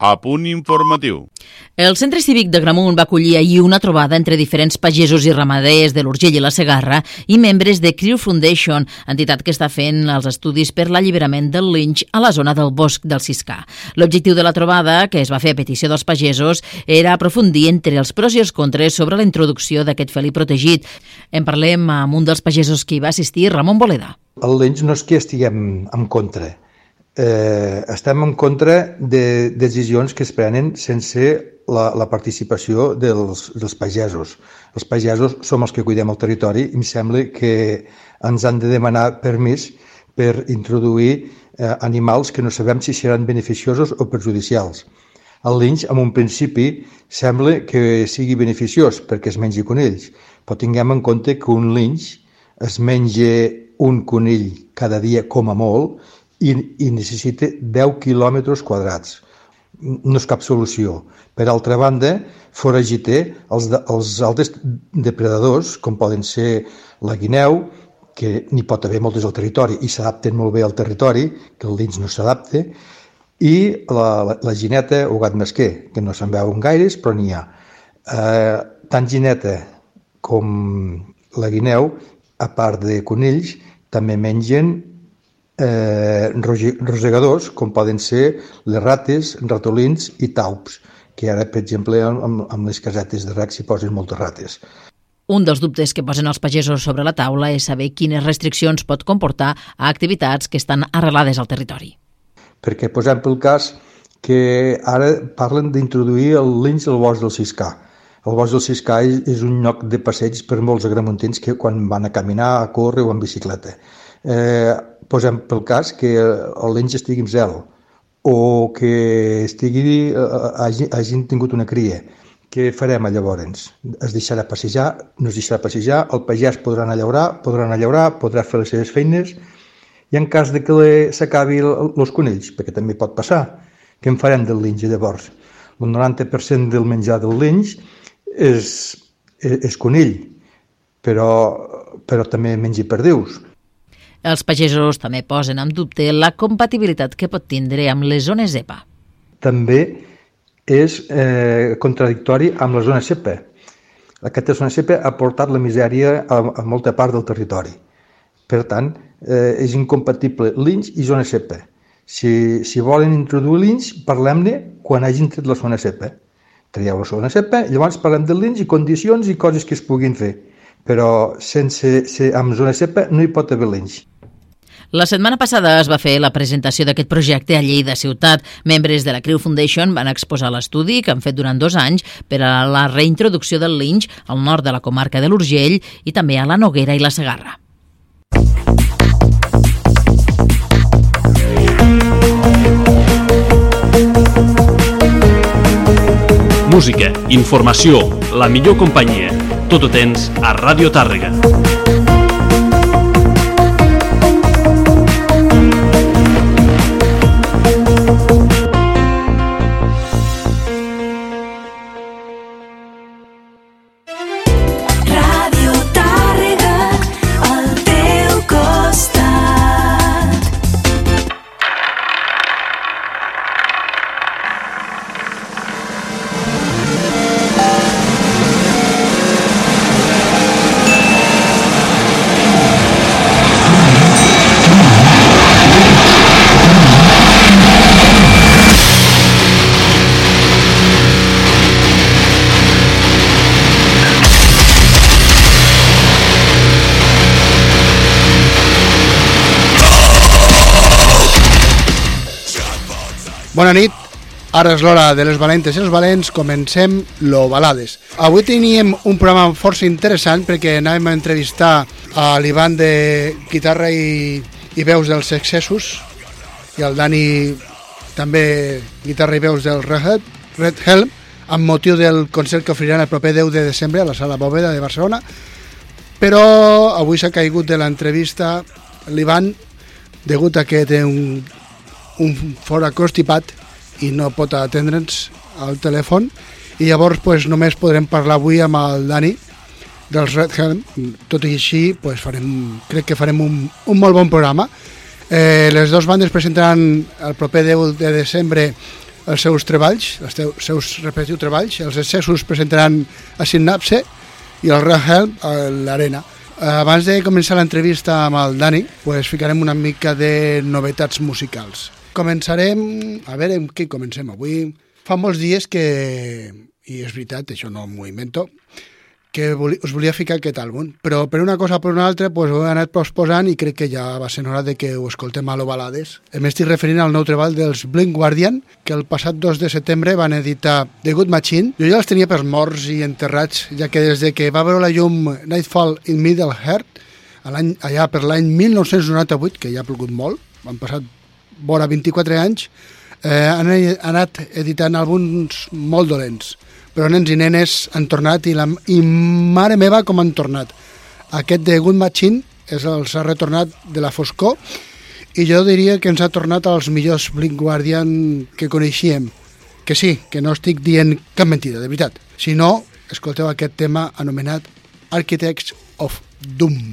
A punt informatiu. El Centre Cívic de Gramunt va acollir ahir una trobada entre diferents pagesos i ramaders de l'Urgell i la Segarra i membres de Crew Foundation, entitat que està fent els estudis per l'alliberament del linx a la zona del bosc del Ciscà. L'objectiu de la trobada, que es va fer a petició dels pagesos, era aprofundir entre els pros i els contres sobre la introducció d'aquest felí protegit. En parlem amb un dels pagesos que hi va assistir, Ramon Boleda. El linx no és que estiguem en contra, eh, estem en contra de decisions que es prenen sense la, la participació dels, dels pagesos. Els pagesos som els que cuidem el territori i em sembla que ens han de demanar permís per introduir eh, animals que no sabem si seran beneficiosos o perjudicials. El linx, en un principi, sembla que sigui beneficiós perquè es mengi conills, però tinguem en compte que un linx es menja un conill cada dia com a molt i, i necessita 10 quilòmetres quadrats. No és cap solució. Per altra banda, foragiter els, de, els altres depredadors, com poden ser la guineu, que n'hi pot haver moltes al territori i s'adapten molt bé al territori, que el dins no s'adapta, i la, la, la gineta o gat mesquer, que no se'n veuen gaires, però n'hi ha. Eh, tant gineta com la guineu, a part de conills, també mengen eh, rosegadors, com poden ser les rates, ratolins i taups, que ara, per exemple, amb, amb les casetes de rec s'hi posen moltes rates. Un dels dubtes que posen els pagesos sobre la taula és saber quines restriccions pot comportar a activitats que estan arrelades al territori. Perquè posem pel cas que ara parlen d'introduir el linx al bosc del Ciscà. El bosc del Ciscà és un lloc de passeig per molts agramuntins que quan van a caminar, a córrer o en bicicleta. Eh, posem pel cas que el linx estigui amb zel o que estigui, eh, hagi, hagin tingut una cria. Què farem llavors? Es deixarà passejar, no es deixarà passejar, el pagès podrà anar a llaurar, podrà anar a llaurar, podrà fer les seves feines, i en cas de que s'acabi els conills, perquè també pot passar, què en farem del linx llavors? El 90% del menjar del linx és, és, és conill, però, però també mengi perdius. Els pagesos també posen en dubte la compatibilitat que pot tindre amb les zones EPA. També és eh, contradictori amb la zona CEPA. Aquesta zona CEPA ha portat la misèria a, a molta part del territori. Per tant, eh, és incompatible l'INS i zona CEPA. Si, si volen introduir l'INS, parlem-ne quan hagin tret la zona CEPA. Traieu la zona CEPA, llavors parlem de l'INS i condicions i coses que es puguin fer. Però sense, se, amb zona CEPA no hi pot haver l'INS. La setmana passada es va fer la presentació d'aquest projecte a Lleida Ciutat. Membres de la Crew Foundation van exposar l'estudi que han fet durant dos anys per a la reintroducció del linx al nord de la comarca de l'Urgell i també a la Noguera i la Segarra. Música, informació, la millor companyia. Tot ho tens a Ràdio Tàrrega. Bona nit, ara és l'hora de les valentes i els valents, comencem l'Ovalades. Avui teníem un programa força interessant perquè anàvem a entrevistar a l'Ivan de guitarra i, i veus dels excessos i el Dani també guitarra i veus del Red, Red Helm amb motiu del concert que oferiran el proper 10 de desembre a la Sala Bòveda de Barcelona. Però avui s'ha caigut de l'entrevista l'Ivan degut a que té un un fora constipat i no pot atendre'ns al telèfon i llavors pues, només podrem parlar avui amb el Dani dels Red Helm, tot i així pues, farem, crec que farem un, un molt bon programa. Eh, les dues bandes presentaran el proper 10 de desembre els seus treballs, els teus, seus respectius treballs. Els excessos presentaran a Sinapse i el Rahel a l'Arena. Abans de començar l'entrevista amb el Dani, pues, ficarem una mica de novetats musicals. Començarem... A veure, amb què comencem avui? Fa molts dies que... I és veritat, això no m'ho invento, que us volia ficar aquest àlbum, però per una cosa o per una altra pues, ho he anat posposant i crec que ja va ser hora de que ho escoltem a lo balades. M'estic referint al nou treball dels Blink Guardian, que el passat 2 de setembre van editar The Good Machine. Jo ja els tenia per morts i enterrats, ja que des de que va veure la llum Nightfall in Middle Earth, allà per l'any 1998, que ja ha plogut molt, han passat vora 24 anys, eh, han anat editant àlbums molt dolents però nens i nenes han tornat i, la, i mare meva com han tornat. Aquest de Good Machine és els ha retornat de la foscor i jo diria que ens ha tornat als millors Blink Guardian que coneixíem. Que sí, que no estic dient cap mentida, de veritat. Si no, escolteu aquest tema anomenat Architects of Doom.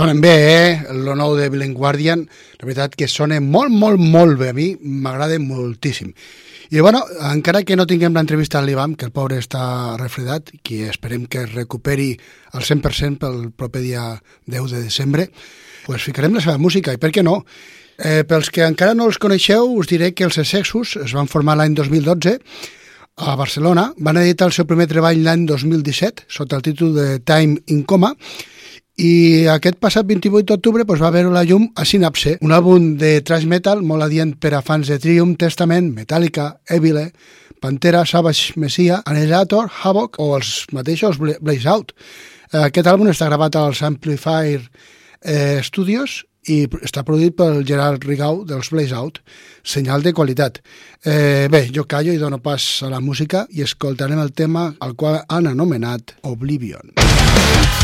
Sonen bé, eh? El nou de Blind Guardian. La veritat que sona molt, molt, molt bé. A mi m'agrada moltíssim. I bueno, encara que no tinguem l'entrevista al l'Ivam, que el pobre està refredat, que esperem que es recuperi al 100% pel proper dia 10 de desembre, pues ficarem la seva música, i per què no? Eh, pels que encara no els coneixeu, us diré que els Essexus es van formar l'any 2012 a Barcelona, van editar el seu primer treball l'any 2017 sota el títol de Time in Coma aquest passat 28 d'octubre doncs, va veure la llum a Synapse, un àlbum de thrash metal molt adient per a fans de Triumph, Testament, Metallica, Evile, Pantera, Savage Messiah, Annihilator, Havoc o els mateixos Blaze Out. Aquest àlbum està gravat als Amplifier eh, Studios i està produït pel Gerard Rigau dels Blaze Out, senyal de qualitat. Eh, bé, jo callo i dono pas a la música i escoltarem el tema al qual han anomenat Oblivion. Oblivion.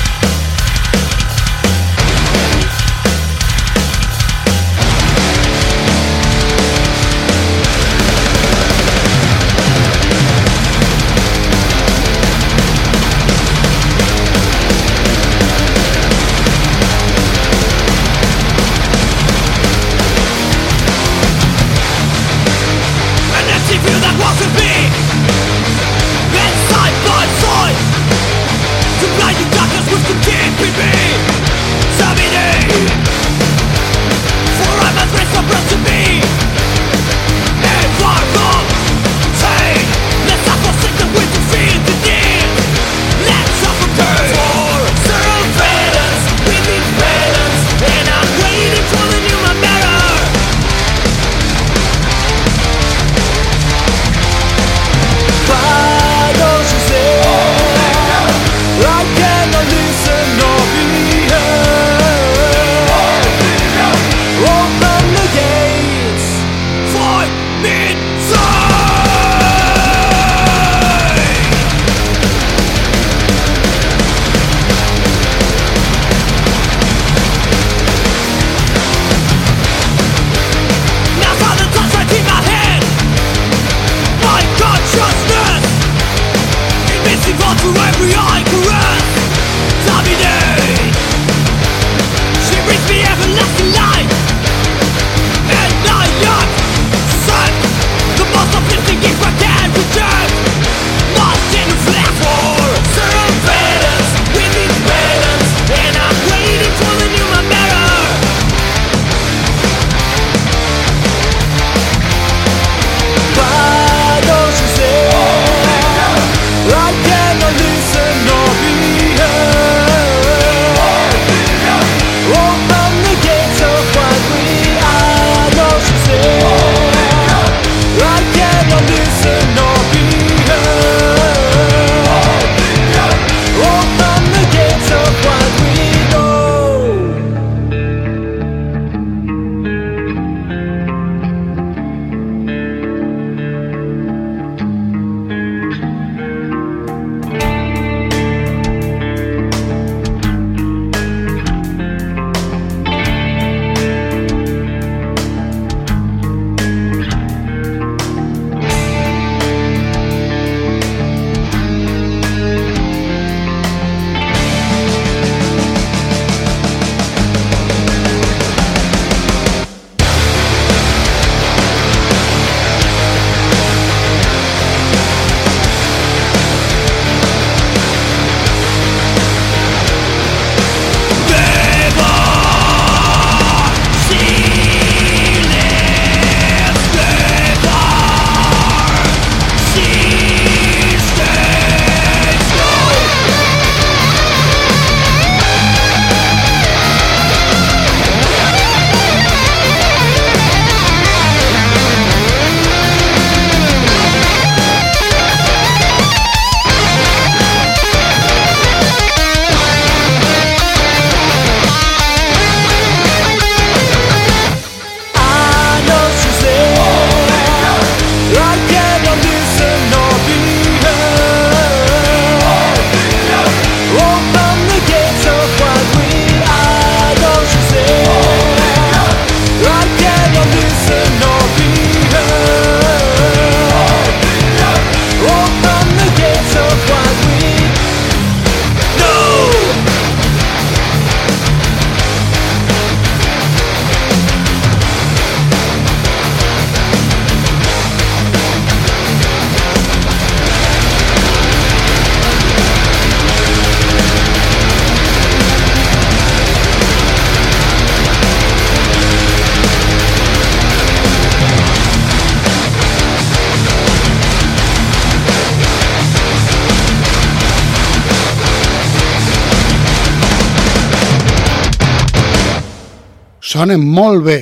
Sonen molt bé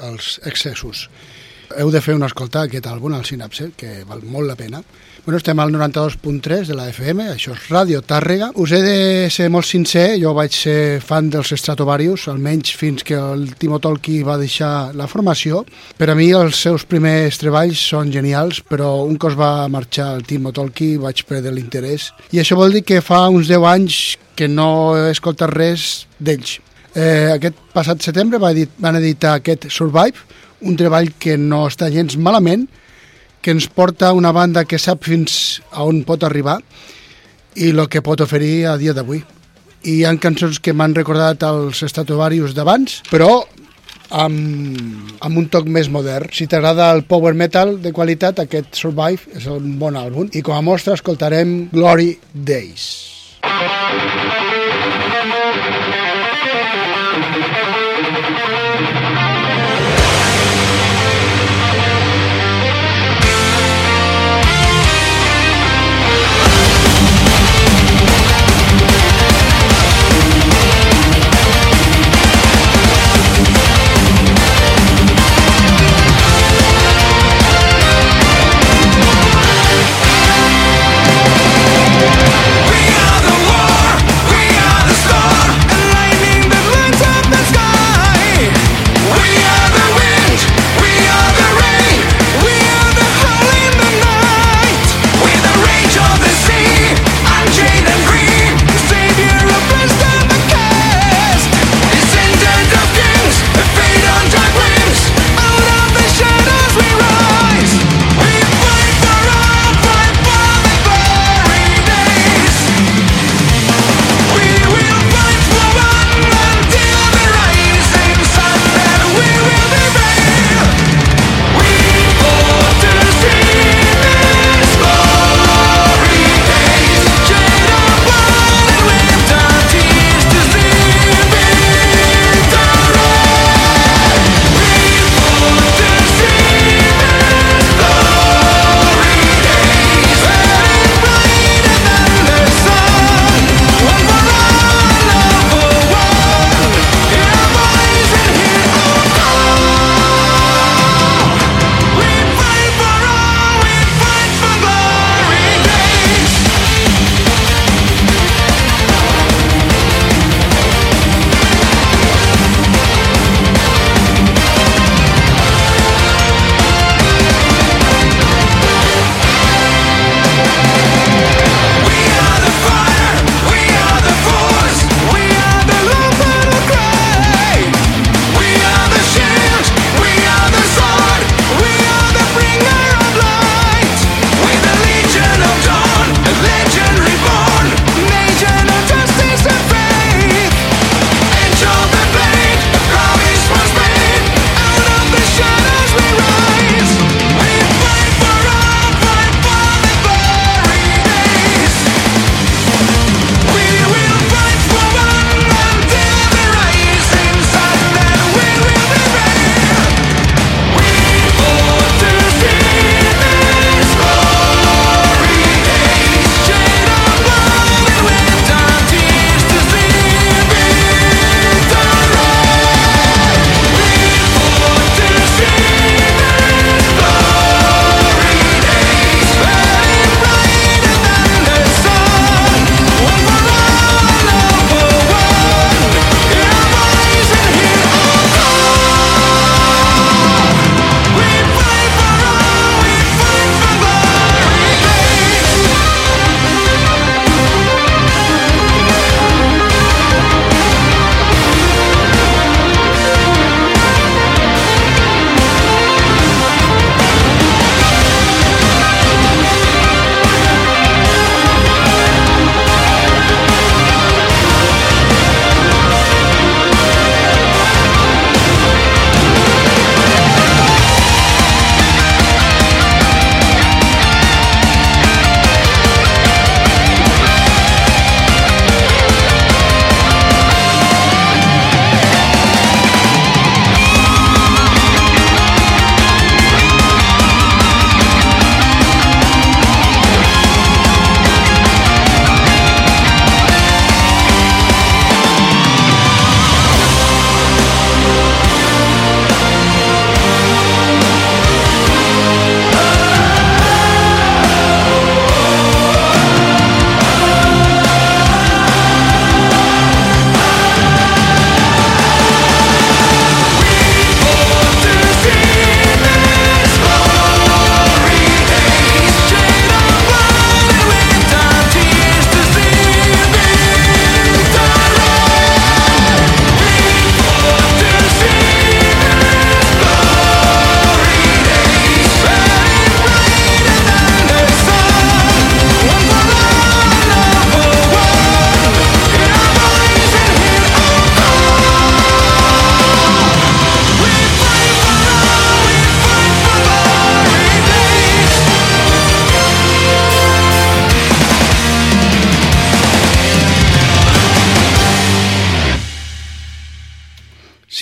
els excessos. Heu de fer una escolta aquest àlbum, al Sinapse, que val molt la pena. Bueno, estem al 92.3 de la FM, això és Ràdio Tàrrega. Us he de ser molt sincer, jo vaig ser fan dels Stratovarius, almenys fins que el Timo Tolki va deixar la formació. Per a mi els seus primers treballs són genials, però un cos va marxar el Timo Tolki vaig perdre l'interès. I això vol dir que fa uns 10 anys que no he escoltat res d'ells. Eh, aquest passat setembre van editar aquest Survive, un treball que no està gens malament, que ens porta una banda que sap fins a on pot arribar i el que pot oferir a dia d'avui. I hi ha cançons que m'han recordat els Stratovarius d'abans, però amb, amb un toc més modern. Si t'agrada el power metal de qualitat, aquest Survive és un bon àlbum. I com a mostra escoltarem Glory Days. Música We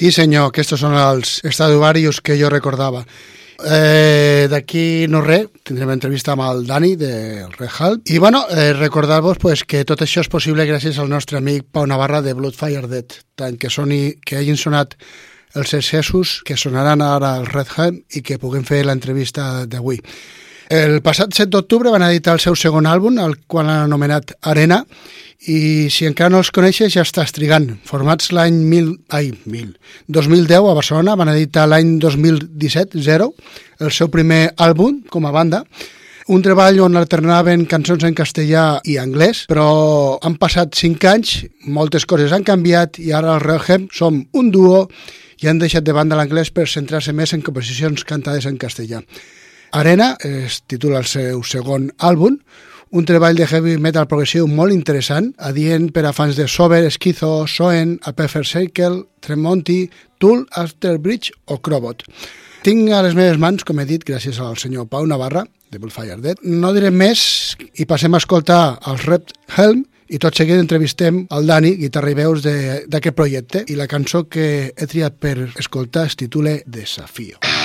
Sí, senyor, aquests són els Stradivarius que jo recordava. Eh, D'aquí no res, tindrem entrevista amb el Dani del Red. I bueno, eh, recordar-vos pues, que tot això és possible gràcies al nostre amic Pau Navarra de Bloodfire Dead, tant que, soni, que hagin sonat els excessos que sonaran ara al Red Hall i que puguem fer l'entrevista d'avui. El passat 7 d'octubre van editar el seu segon àlbum, el qual han anomenat Arena, i si encara no els coneixes ja estàs trigant. Formats l'any 1000, ai, 1000, 2010 a Barcelona, van editar l'any 2017, Zero, el seu primer àlbum com a banda, un treball on alternaven cançons en castellà i anglès, però han passat 5 anys, moltes coses han canviat i ara al Relhem som un duo i han deixat de banda l'anglès per centrar-se més en composicions cantades en castellà. Arena es titula el seu segon àlbum, un treball de heavy metal progressiu molt interessant, adient per a fans de Sober, Esquizo, Soen, A Perfect Circle, Tremonti, Tool, After Bridge o Crobot. Tinc a les meves mans, com he dit, gràcies al senyor Pau Navarra, de Bullfire Dead. No diré més i passem a escoltar els Red Helm i tot seguit entrevistem el Dani, guitarra i veus d'aquest projecte i la cançó que he triat per escoltar es titula. Desafío.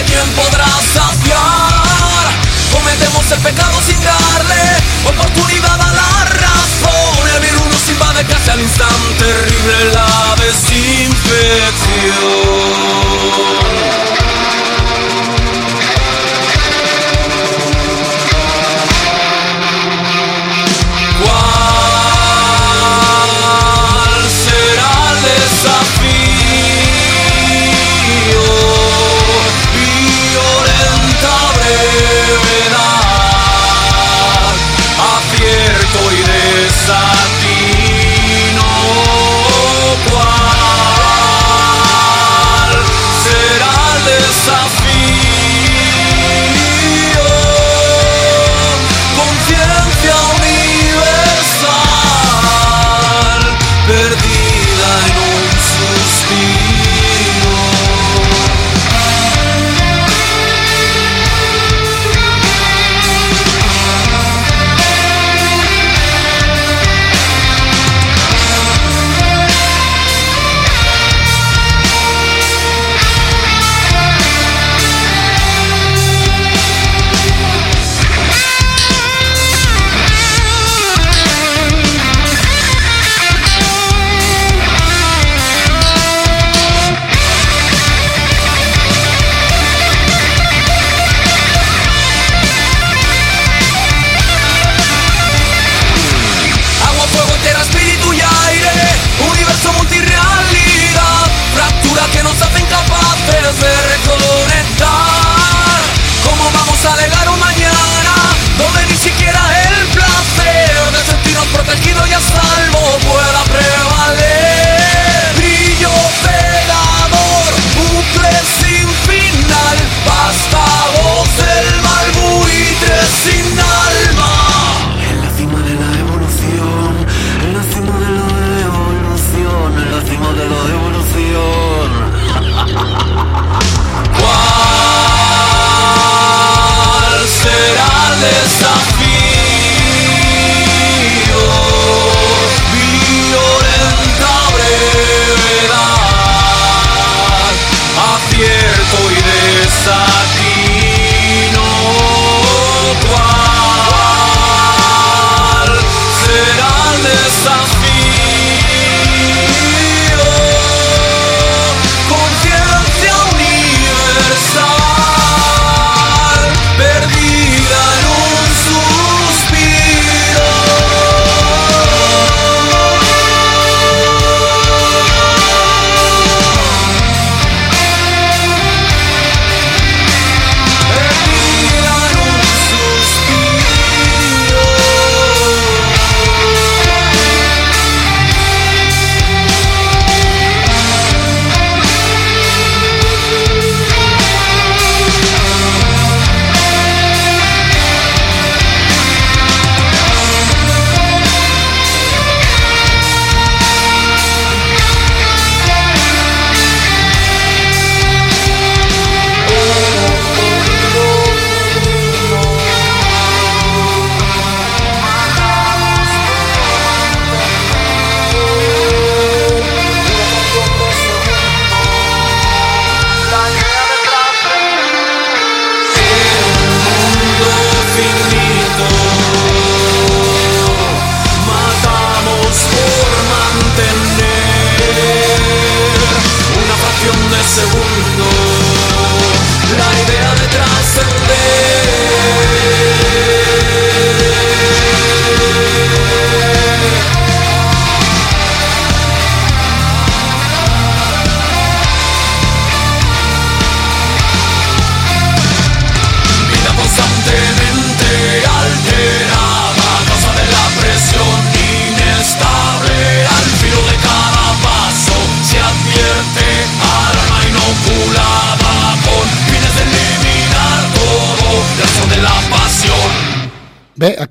Desastre, ¿quién podrá saciar? Cometemos el pecado sin darle oportunidad a la razón. El virus nos invade casi al instante, terrible la desinfección.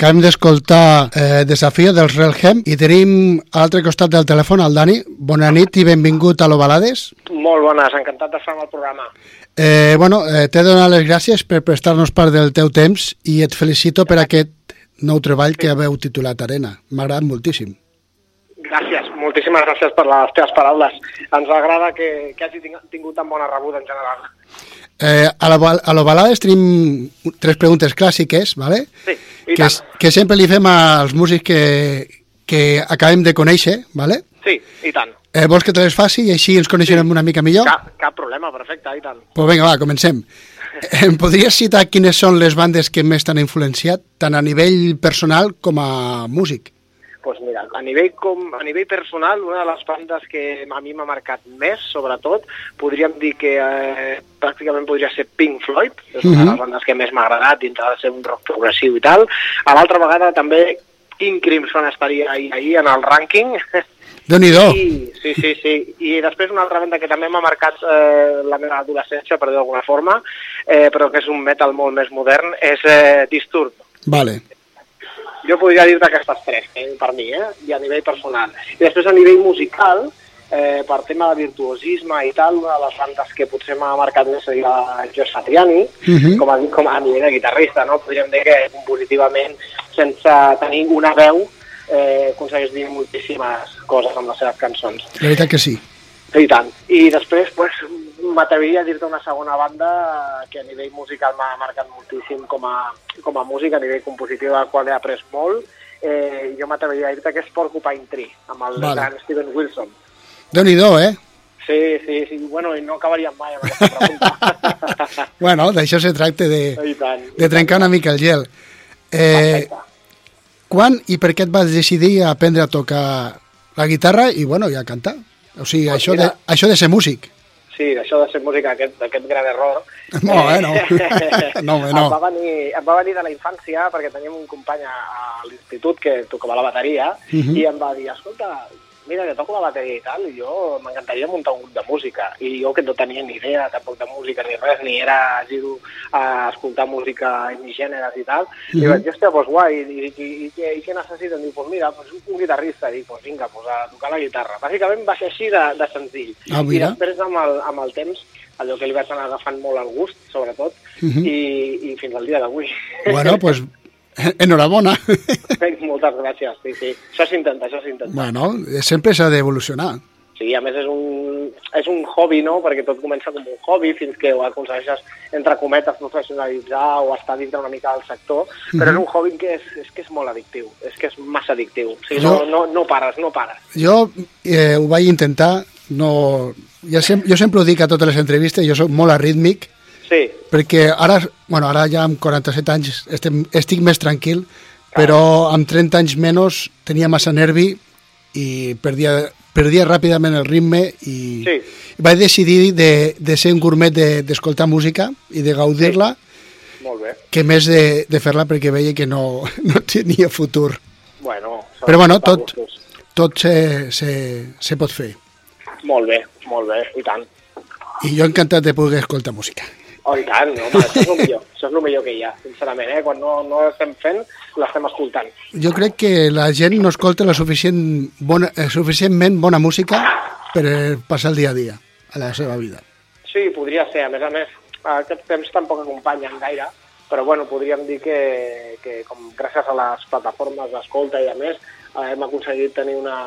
Acabem d'escoltar eh, Desafio dels Relhem i tenim a l'altre costat del telèfon el Dani. Bona nit i benvingut a l'Ovalades. Molt bones, encantat d'estar en el programa. Eh, bueno, eh, t'he de donar les gràcies per prestar-nos part del teu temps i et felicito per aquest nou treball que haveu titulat Arena. M'ha agradat moltíssim. Gràcies, moltíssimes gràcies per les teves paraules. Ens agrada que, que hagi tingut tan bona rebuda en general. Eh, a l'Oval- a tenim tres preguntes clàssiques, ¿vale? Sí, que, tant. que sempre li fem als músics que, que acabem de conèixer, ¿vale? Sí, i tant. Eh, vols que te les faci i així ens coneixerem una mica millor? Cap, cap problema, perfecte, i tant. Pues vinga, va, comencem. Em podries citar quines són les bandes que més t'han influenciat, tant a nivell personal com a músic? Pues mira, a nivell, com, a nivell personal, una de les bandes que a mi m'ha marcat més, sobretot, podríem dir que eh, pràcticament podria ser Pink Floyd, és una de les bandes que més m'ha agradat, dintre de ser un rock progressiu i tal. A l'altra vegada també King Crimson estaria ahir, ahir en el rànquing, Déu-n'hi-do. Sí, sí, sí, sí. I després una altra banda que també m'ha marcat eh, la meva adolescència, per dir d'alguna forma, eh, però que és un metal molt més modern, és eh, Disturb. Vale. Jo podria dir-te aquestes tres, eh, per mi, eh, i a nivell personal. I després a nivell musical, eh, per tema de virtuosisme i tal, una de les bandes que potser m'ha marcat més seria Joe Satriani, Mhm. com, a, com a nivell de guitarrista, no? Podríem dir que compositivament, sense tenir una veu, eh, aconsegueix dir moltíssimes coses amb les seves cançons. La veritat que sí. I tant. I després, pues, m'atreviria a dir-te una segona banda que a nivell musical m'ha marcat moltíssim com a, com a música, a nivell compositiu, del qual he après molt. Eh, jo m'atreviria a dir-te que és Porcupine Tree, amb el Vale. gran Steven Wilson. Déu-n'hi-do, eh? Sí, sí, sí. Bueno, i no acabaríem mai amb aquesta pregunta. Bueno, d'això se tracta de, I tant. de trencar una mica el gel. Eh, Perfecte. quan i per què et vas decidir a aprendre a tocar la guitarra i, bueno, i a cantar? O sigui, Pues això, de, mira. això de ser músic. Sí, això de ser música, aquest, aquest gran error. No, eh, no. No, home, no. Em va, venir, em va venir de la infància perquè teníem un company a, a l'institut que tocava la bateria Mhm. i em va dir, escolta, mira, que toco la bateria i tal, i jo m'encantaria muntar un grup de música. I jo que no tenia ni idea tampoc de música ni res, ni era gido a escoltar música ni gèneres i tal, i Mhm. vaig dir, hòstia, doncs guai, i, i, i, i, què- i què necessiten? Diu, doncs mira, doncs un guitarrista. Dic, doncs vinga, doncs a tocar la guitarra. Bàsicament va ser així de, de senzill. Ah, I mira. després amb el, amb el temps allò que li vaig anar agafant molt el gust, sobretot, Mhm. i, i fins al dia d'avui. Bueno, pues, enhorabona. Moltes gràcies, sí, sí. Això s'intenta, això s'intenta. bueno, sempre s'ha d'evolucionar. Sí, a més és un, és un hobby, no?, perquè tot comença com un hobby fins que ho aconsegueixes, entre cometes, professionalitzar o estar dintre una mica del sector, però és un hobby que és, és que és molt addictiu, és que és massa addictiu. O sigui, no, no, no pares, no pares. Jo eh, ho vaig intentar, no... Jo, sem jo sempre ho dic a totes les entrevistes, jo sóc molt arrítmic, Sí, perquè ara, bueno, ara ja amb 47 anys estem, estic més tranquil, però amb 30 anys menys tenia massa nervi i perdia, perdia ràpidament el ritme i Sí. vaig decidir de, de ser un gourmet de- d'escoltar de, música i de gaudir-la molt bé. que més de, de fer-la perquè veia que no, no tenia futur. Bueno, Però bueno, tot, tot se, se, se pot fer. Molt bé, molt bé, i tant. I jo encantat de poder escoltar música. Oh, i tant, no, home, això és el millor, això és el millor que hi ha, sincerament, eh? Quan no, no l'estem fent, l'estem escoltant. Jo crec que la gent no escolta la suficient bona, eh, suficientment bona música per eh, passar el dia a dia a la seva vida. Sí, podria ser, a més a més, aquests temps tampoc acompanyen gaire, però bueno, podríem dir que, que com gràcies a les plataformes d'escolta i a més, eh, hem aconseguit tenir una,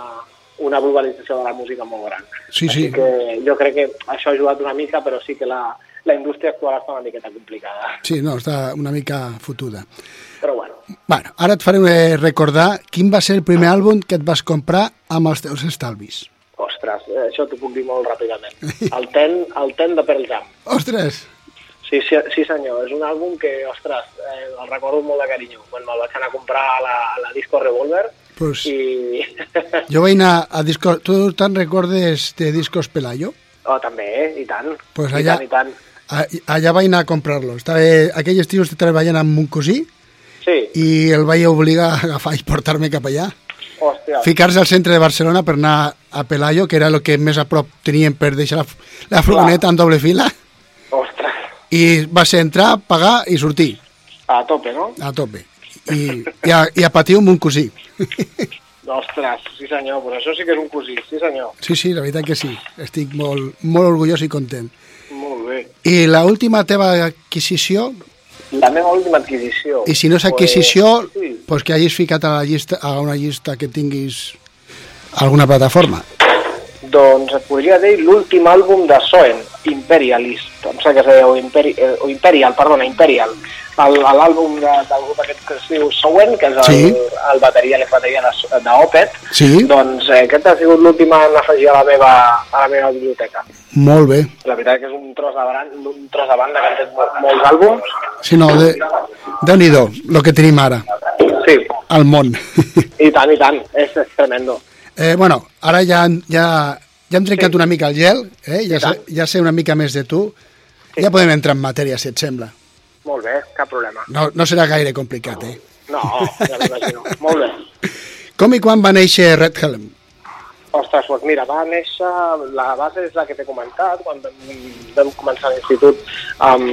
una globalització de la música molt gran. Sí, Així sí. que jo crec que això ha ajudat una mica, però sí que la, la indústria actual està una miqueta complicada. Sí, no, està una mica fotuda. Però bueno, Bueno, ara et faré eh, recordar quin va ser el primer àlbum que et vas comprar amb els teus estalvis. ostres, això t'ho puc dir molt ràpidament. El ten, el ten de Pearl Jam. Ostres! Sí, sí, sí senyor, és un àlbum que, ostres, eh, el recordo molt de carinyo. Quan me'l vaig anar a comprar a la, a la Disco Revolver Pues, i... jo vaig anar a disco... Tu te'n recordes de Discos Pelayo? oh, també, eh? i tant. Pues I allà- tant, i tant. Allà vaig anar a comprar-lo. Aquell estiu estava treballant amb un cosí Sí, i el vaig obligar a agafar i portar-me cap allà. Ficar-se al centre de Barcelona per anar a Pelayo, que era el que més a prop tenien per deixar la, la furgoneta en doble fila, ostres, i va ser entrar, pagar i sortir a tope, no? a tope. i, i, a, i a patir amb un cosí. Ostres, sí senyor, però això sí que és un cosí, sí senyor. Sí, sí, la veritat que sí. Estic molt, molt orgullós i content. Molt bé. I la última teva adquisició, La meva última adquisició. i si no és adquisició, Pues, sí. pues que hagis ficat a, la llista, a una llista que tinguis alguna plataforma. Doncs et podria dir l'últim àlbum de Soen, Imperialist. Em sembla que es deia, o, Imperi, eh, o Imperial, perdona, Imperial. L'àlbum de, del grup aquest que es diu Soen, que és el, Sí. el bateria, l'exbateria de- d'Opet, Sí. doncs eh, aquest ha sigut l'últim en afegir a la meva, a la meva biblioteca. Molt bé. La veritat que és un tros de, bran, un tros de banda que han fet mol- molts àlbums. Si no, de, déu-n'hi-do, el que tenim ara, Sí, al món. i tant, i tant, és, és tremendo. Eh, bueno, ara ja, ja, ja hem trencat una mica el gel, eh? ja, sé, ja sé una mica més de tu, ja podem entrar en matèria, si et sembla. Molt bé, cap problema. No, no serà gaire complicat, eh? No, ja m'imagino. Molt bé. Com i quan va néixer Red Helm? Ostres, doncs mira, va néixer, la base és la que t'he comentat, quan vam, vam començar l'institut amb,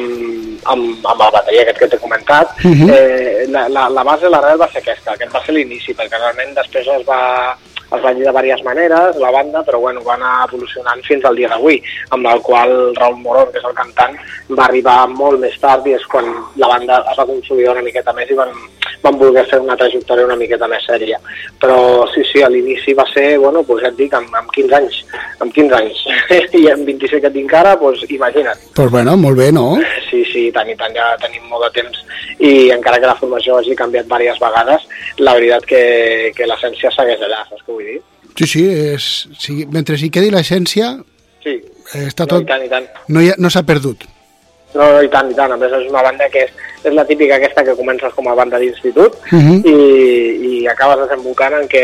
amb, amb la bateria aquest que t'he comentat, uh Mhm. -huh. eh, la, la, la base, l'arrel va ser aquesta, aquest va ser l'inici, perquè realment després es va, es va dir de diverses maneres, la banda, però bueno, va anar evolucionant fins al dia d'avui, amb el qual Raül Morón, que és el cantant, va arribar molt més tard i és quan la banda es va consolidar una miqueta més i van, van voler fer una trajectòria una miqueta més sèria. Però sí, sí, a l'inici va ser, bueno, doncs ja et dic, amb, amb 15 anys, amb 15 anys, i amb 26 que tinc ara, doncs imagina't. Doncs pues bueno, molt bé, no? Sí, sí, tant i tant, ja tenim molt de temps i encara que la formació hagi canviat diverses vegades, la veritat que, que l'essència segueix allà, saps què vull dir? Sí, sí, és, sí mentre hi quedi l'essència, Sí, està no, tot, i tant, i tant. no, hi ha, no s'ha perdut. No, no, i tant, i tant. A més, és una banda que és, és la típica aquesta que comences com a banda d'institut Mhm. i, i acabes desembocant en que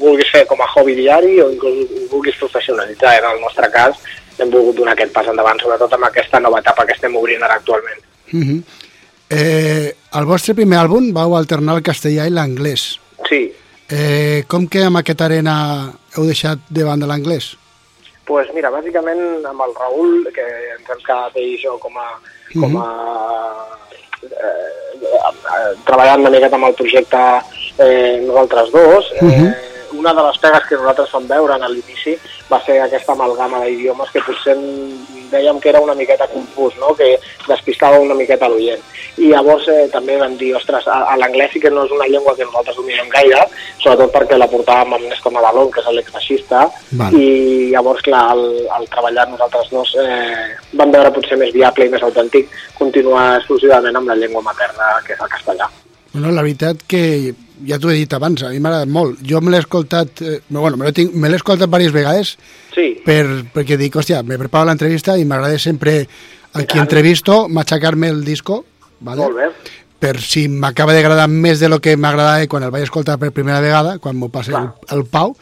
vulguis fer com a hobby diari o inclús vulguis professionalitzar. En el nostre cas, hem volgut donar aquest pas endavant, sobretot amb aquesta nova etapa que estem obrint ara actualment. Uh -huh. eh, el vostre primer àlbum vau alternar el castellà i l'anglès. Sí, Eh, com que amb aquesta arena heu deixat de banda l'anglès? pues mira, bàsicament amb el Raül, que ens hem quedat ell i jo com a, com a eh, eh, treballant una miqueta amb el projecte eh, nosaltres dos, eh, una de les pegues que nosaltres vam veure en l'inici va ser aquesta amalgama d'idiomes que potser dèiem que era una miqueta confús, no? que despistava una miqueta l'oient. I llavors eh, també vam dir, ostres, a, a l'anglès sí que no és una llengua que nosaltres dominem gaire, sobretot perquè la portàvem amb Néstor Navalón, que és l'exbaixista, Val. i llavors, clar, al, al treballar nosaltres dos eh, vam veure potser més viable i més autèntic continuar exclusivament amb la llengua materna, que és el castellà. Bueno, la veritat que ja t'ho he dit abans, a mi m'ha agradat molt. Jo me l'he escoltat, eh, bueno, me l'he escoltat diverses vegades Sí, per, perquè dic, hòstia, me preparo l'entrevista i m'agrada sempre a qui entrevisto machacar-me el disco, ¿vale? molt bé. per si m'acaba d'agradar més de lo que m'agradava quan el vaig escoltar per primera vegada, quan m'ho passa el, el Pau,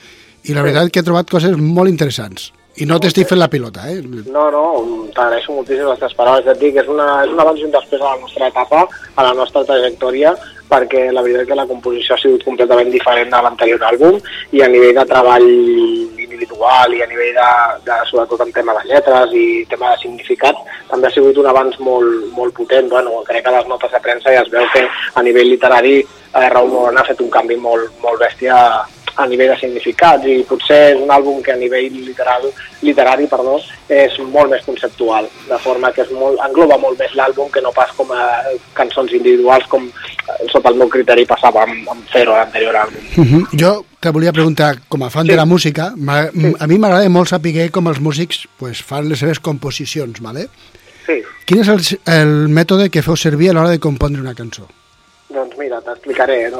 i la veritat que he trobat coses molt interessants. I no t'estic fent la pilota, eh? No, no, t'agraeixo moltíssim les teves paraules. Et dic, és, una, és un abans i un després a la nostra etapa, a la nostra trajectòria, perquè la veritat que la composició ha sigut completament diferent de l'anterior àlbum i a nivell de treball individual i a nivell de, de sobretot en tema de lletres i tema de significat també ha sigut un avanç molt, molt potent. Bueno, crec que les notes de premsa ja es veu que a nivell literari eh, Raúl Morón ha fet un canvi molt, molt bèstia a nivell de significats i potser és un àlbum que a nivell literal, literari perdó, és molt més conceptual, de forma que és molt, engloba molt més l'àlbum que no pas com a cançons individuals com eh, sota el meu criteri passava amb, amb Zero, l'anterior àlbum. Uh -huh. Jo te volia preguntar, com a fan de la música, m'ha- a mi m'agrada molt saber com els músics pues, fan les seves composicions, ¿vale? Sí, Quin és el, el mètode que feu servir a l'hora de compondre una cançó? doncs mira, t'explicaré. No?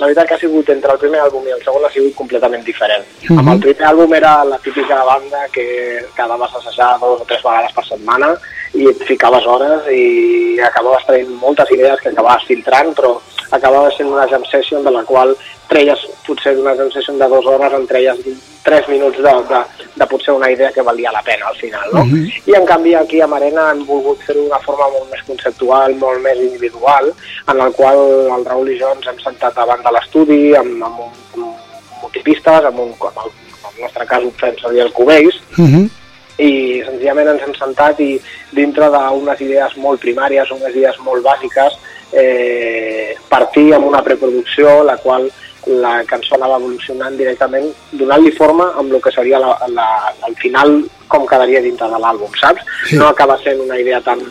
La veritat que ha sigut entre el primer àlbum i el segon ha sigut completament diferent. Mhm. Amb el primer àlbum era la típica banda que quedaves a assajar dos o tres vegades per setmana i et ficaves hores i acabaves traient moltes idees que acabaves filtrant, però acabava sent una jam session de la qual treies potser d'una jam session de dues hores en treies tres minuts de, de, de potser una idea que valia la pena al final, no? Mhm. I en canvi aquí a Marena hem volgut fer-ho d'una forma molt més conceptual, molt més individual, en el qual el Raül i jo ens hem sentat davant de l'estudi amb, amb, un, amb multipistes, amb un, com el, en el nostre cas ho fem servir el Cubase, Uh -huh. I senzillament ens hem sentat i dintre d'unes idees molt primàries, unes idees molt bàsiques, eh, partir amb una preproducció, la qual la cançó anava evolucionant directament, donant-li forma amb el que seria la, la, al final com quedaria dintre de l'àlbum, saps? Sí. No acaba sent una idea tan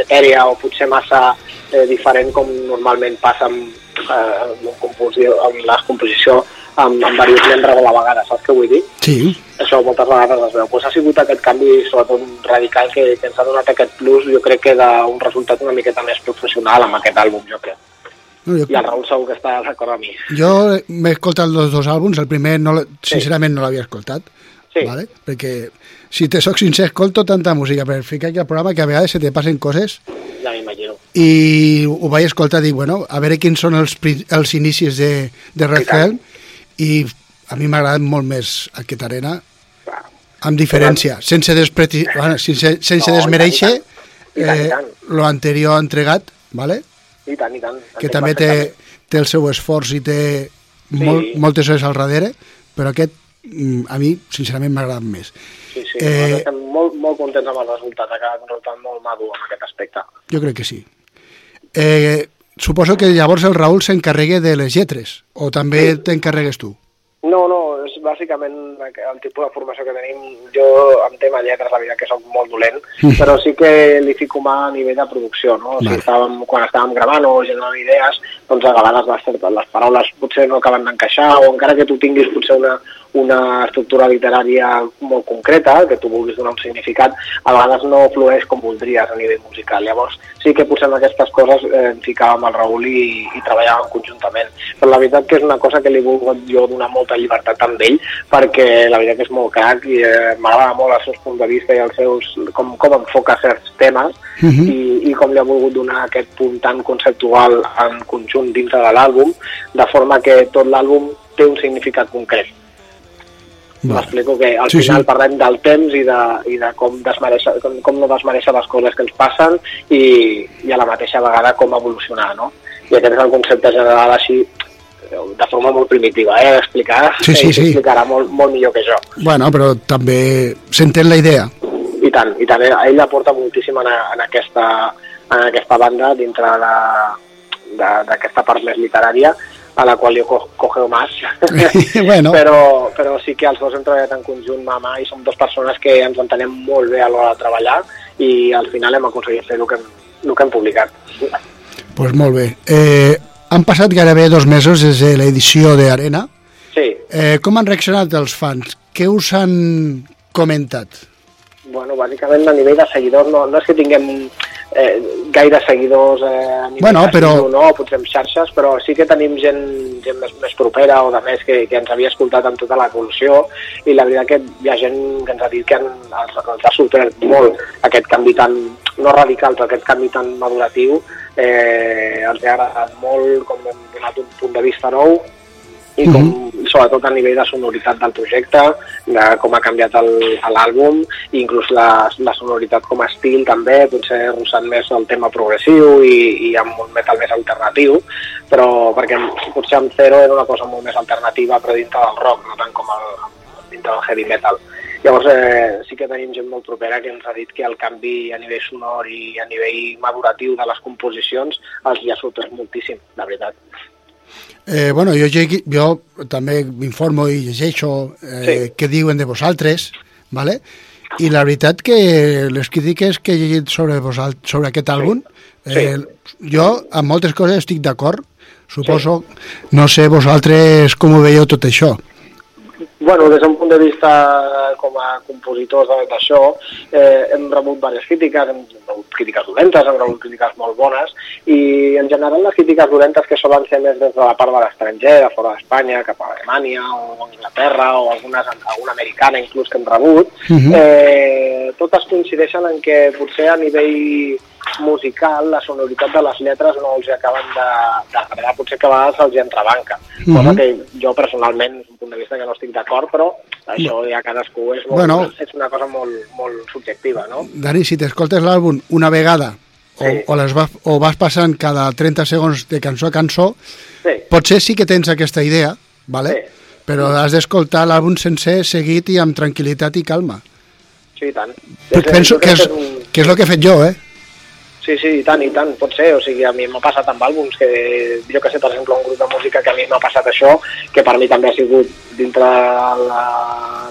etèria o potser massa eh, diferent com normalment passa amb, eh, amb, composició, amb la composició amb, amb diversos membres a la vegada, saps què vull dir? Sí, Això moltes vegades es veu. Pues ha sigut aquest canvi, sobretot radical, que, que ens ha donat aquest plus, jo crec que d'un resultat una miqueta més professional amb aquest àlbum, jo crec. no, jo, I el Raül segur que està d'acord amb mi. jo m'he escoltat els dos àlbums, el primer no, sincerament no l'havia escoltat, Sí. vale? perquè si te soc sincer escolto tanta música per ficar aquí al programa que a vegades se te passen coses Ja m'imagino. i ho vaig escoltar i dic, bueno, a veure quins són els, els inicis de, de Red tant. Helm i a mi m'ha agradat molt més aquest arena Clar. amb diferència, sense, despreti... bueno, sense, sense No, desmereixer eh, lo anterior entregat, vale? I tant, i tant. que també té, té el seu esforç i té molt, moltes hores al darrere, però aquest mm, a mi, sincerament, m'ha agradat més. Sí, sí. Eh... Estem molt, molt contents amb el resultat. Ha quedat un resultat molt madur en aquest aspecte. Jo crec que sí. Eh, suposo que llavors el Raül s'encarregue de les lletres, o també sí. t'encarregues tu? No, no, és bàsicament el tipus de formació que tenim. Jo, en tema lletres, la veritat que sóc molt dolent, però sí que li fico mà a nivell de producció, no? O sigui, estàvem, quan estàvem gravant o generant idees, doncs a vegades les, les paraules potser no acaben d'encaixar, o encara que tu tinguis potser una, una estructura literària molt concreta, que tu vulguis donar un significat, a vegades no flueix com voldries a nivell musical. Llavors, sí que potser en aquestes coses eh, em ficava amb el Raül i, i treballàvem conjuntament. Però la veritat que és una cosa que li he volgut jo donar molta llibertat amb ell, perquè la veritat que és molt crac i eh, m'agrada molt els seus punts de vista i els seus, com, com enfoca certs temes Mhm. i, i com li ha volgut donar aquest punt tan conceptual en conjunt dintre de l'àlbum, de forma que tot l'àlbum té un significat concret. Vale. M'explico que al Sí, final sí. parlem del temps i de, i de com, desmereixer, com, com no desmereixer les coses que ens passen i, i a la mateixa vegada com evolucionar, no? I aquest és el concepte general així de forma molt primitiva, eh, d'explicar. Sí, sí, sí. explicarà molt, molt millor que jo. Bueno, però també s'entén la idea. I tant, i tant. Ell aporta moltíssim en, en, aquesta, en aquesta banda dintre d'aquesta part més literària a la qual jo co cogeo más. Bueno. però, però sí que els dos hem treballat en conjunt mà a mà i som dues persones que ens entenem molt bé a l'hora de treballar i al final hem aconseguit fer el que hem, el que hem publicat. pues molt bé. Eh, han passat gairebé dos mesos des de l'edició d'Arena. Sí, Eh, com han reaccionat els fans? Què us han comentat? Bueno, bàsicament a nivell de seguidors no, no és que tinguem eh, gaire seguidors eh, a nivell Bueno, però- no, potser en xarxes, però sí que tenim gent, gent més, més propera o de més que, que ens havia escoltat en tota l'evolució i la veritat que hi ha gent que ens ha dit que en, els, els ha sorprès molt aquest canvi tan, no radical, però aquest canvi tan maduratiu. Eh, els ha agradat molt, com hem donat un punt de vista nou i com, sobretot a nivell de sonoritat del projecte, de com ha canviat el- l'àlbum, i inclús la, la sonoritat com a estil també, potser russant més el tema progressiu i, i amb un metal més alternatiu, però perquè potser amb Zero era una cosa molt més alternativa però dintre del rock, no tant com el, dintre del heavy metal. Llavors eh, sí que tenim gent molt propera que ens ha dit que el canvi a nivell sonor i a nivell maduratiu de les composicions els hi ha sorprès moltíssim, la veritat. Eh, bueno, jo, jo també m'informo i llegeixo eh, Sí. què diuen de vosaltres, ¿vale? i la veritat que les crítiques que he llegit sobre, vosal, sobre aquest àlbum, eh, jo amb moltes coses estic d'acord, suposo, no sé vosaltres com ho veieu tot això. Bueno, des d'un punt de vista com a compositors d'això, eh, hem rebut diverses crítiques, hem rebut crítiques dolentes, hem rebut crítiques molt bones, i en general les crítiques dolentes que solen ser més des de la part de l'estranger, de fora d'Espanya, cap a Alemanya o Anglaterra o algunes, alguna americana inclús que hem rebut, Mhm. eh, totes coincideixen en que potser a nivell musical la sonoritat de les lletres no els acaben de- d'agradar, potser que a vegades els entrebanca, cosa Mhm. que jo personalment, de que no estic d'acord, però això ja cadascú és, molt, Bueno. és una cosa molt, molt subjectiva, no? Dani, si t'escoltes l'àlbum una vegada o, Sí. o, les vas, o vas passant cada 30 segons de cançó a cançó, Sí, potser sí que tens aquesta idea, ¿vale? Sí. però has d'escoltar l'àlbum sencer, seguit i amb tranquil·litat i calma. sí, i tant. Penso que és, que és el que he fet jo, eh? Sí, sí, i tant, i tant, pot ser. O sigui, a mi m'ha passat amb àlbums que, jo que sé, per exemple, un grup de música que a mi m'ha passat això, que per mi també ha sigut dintre la,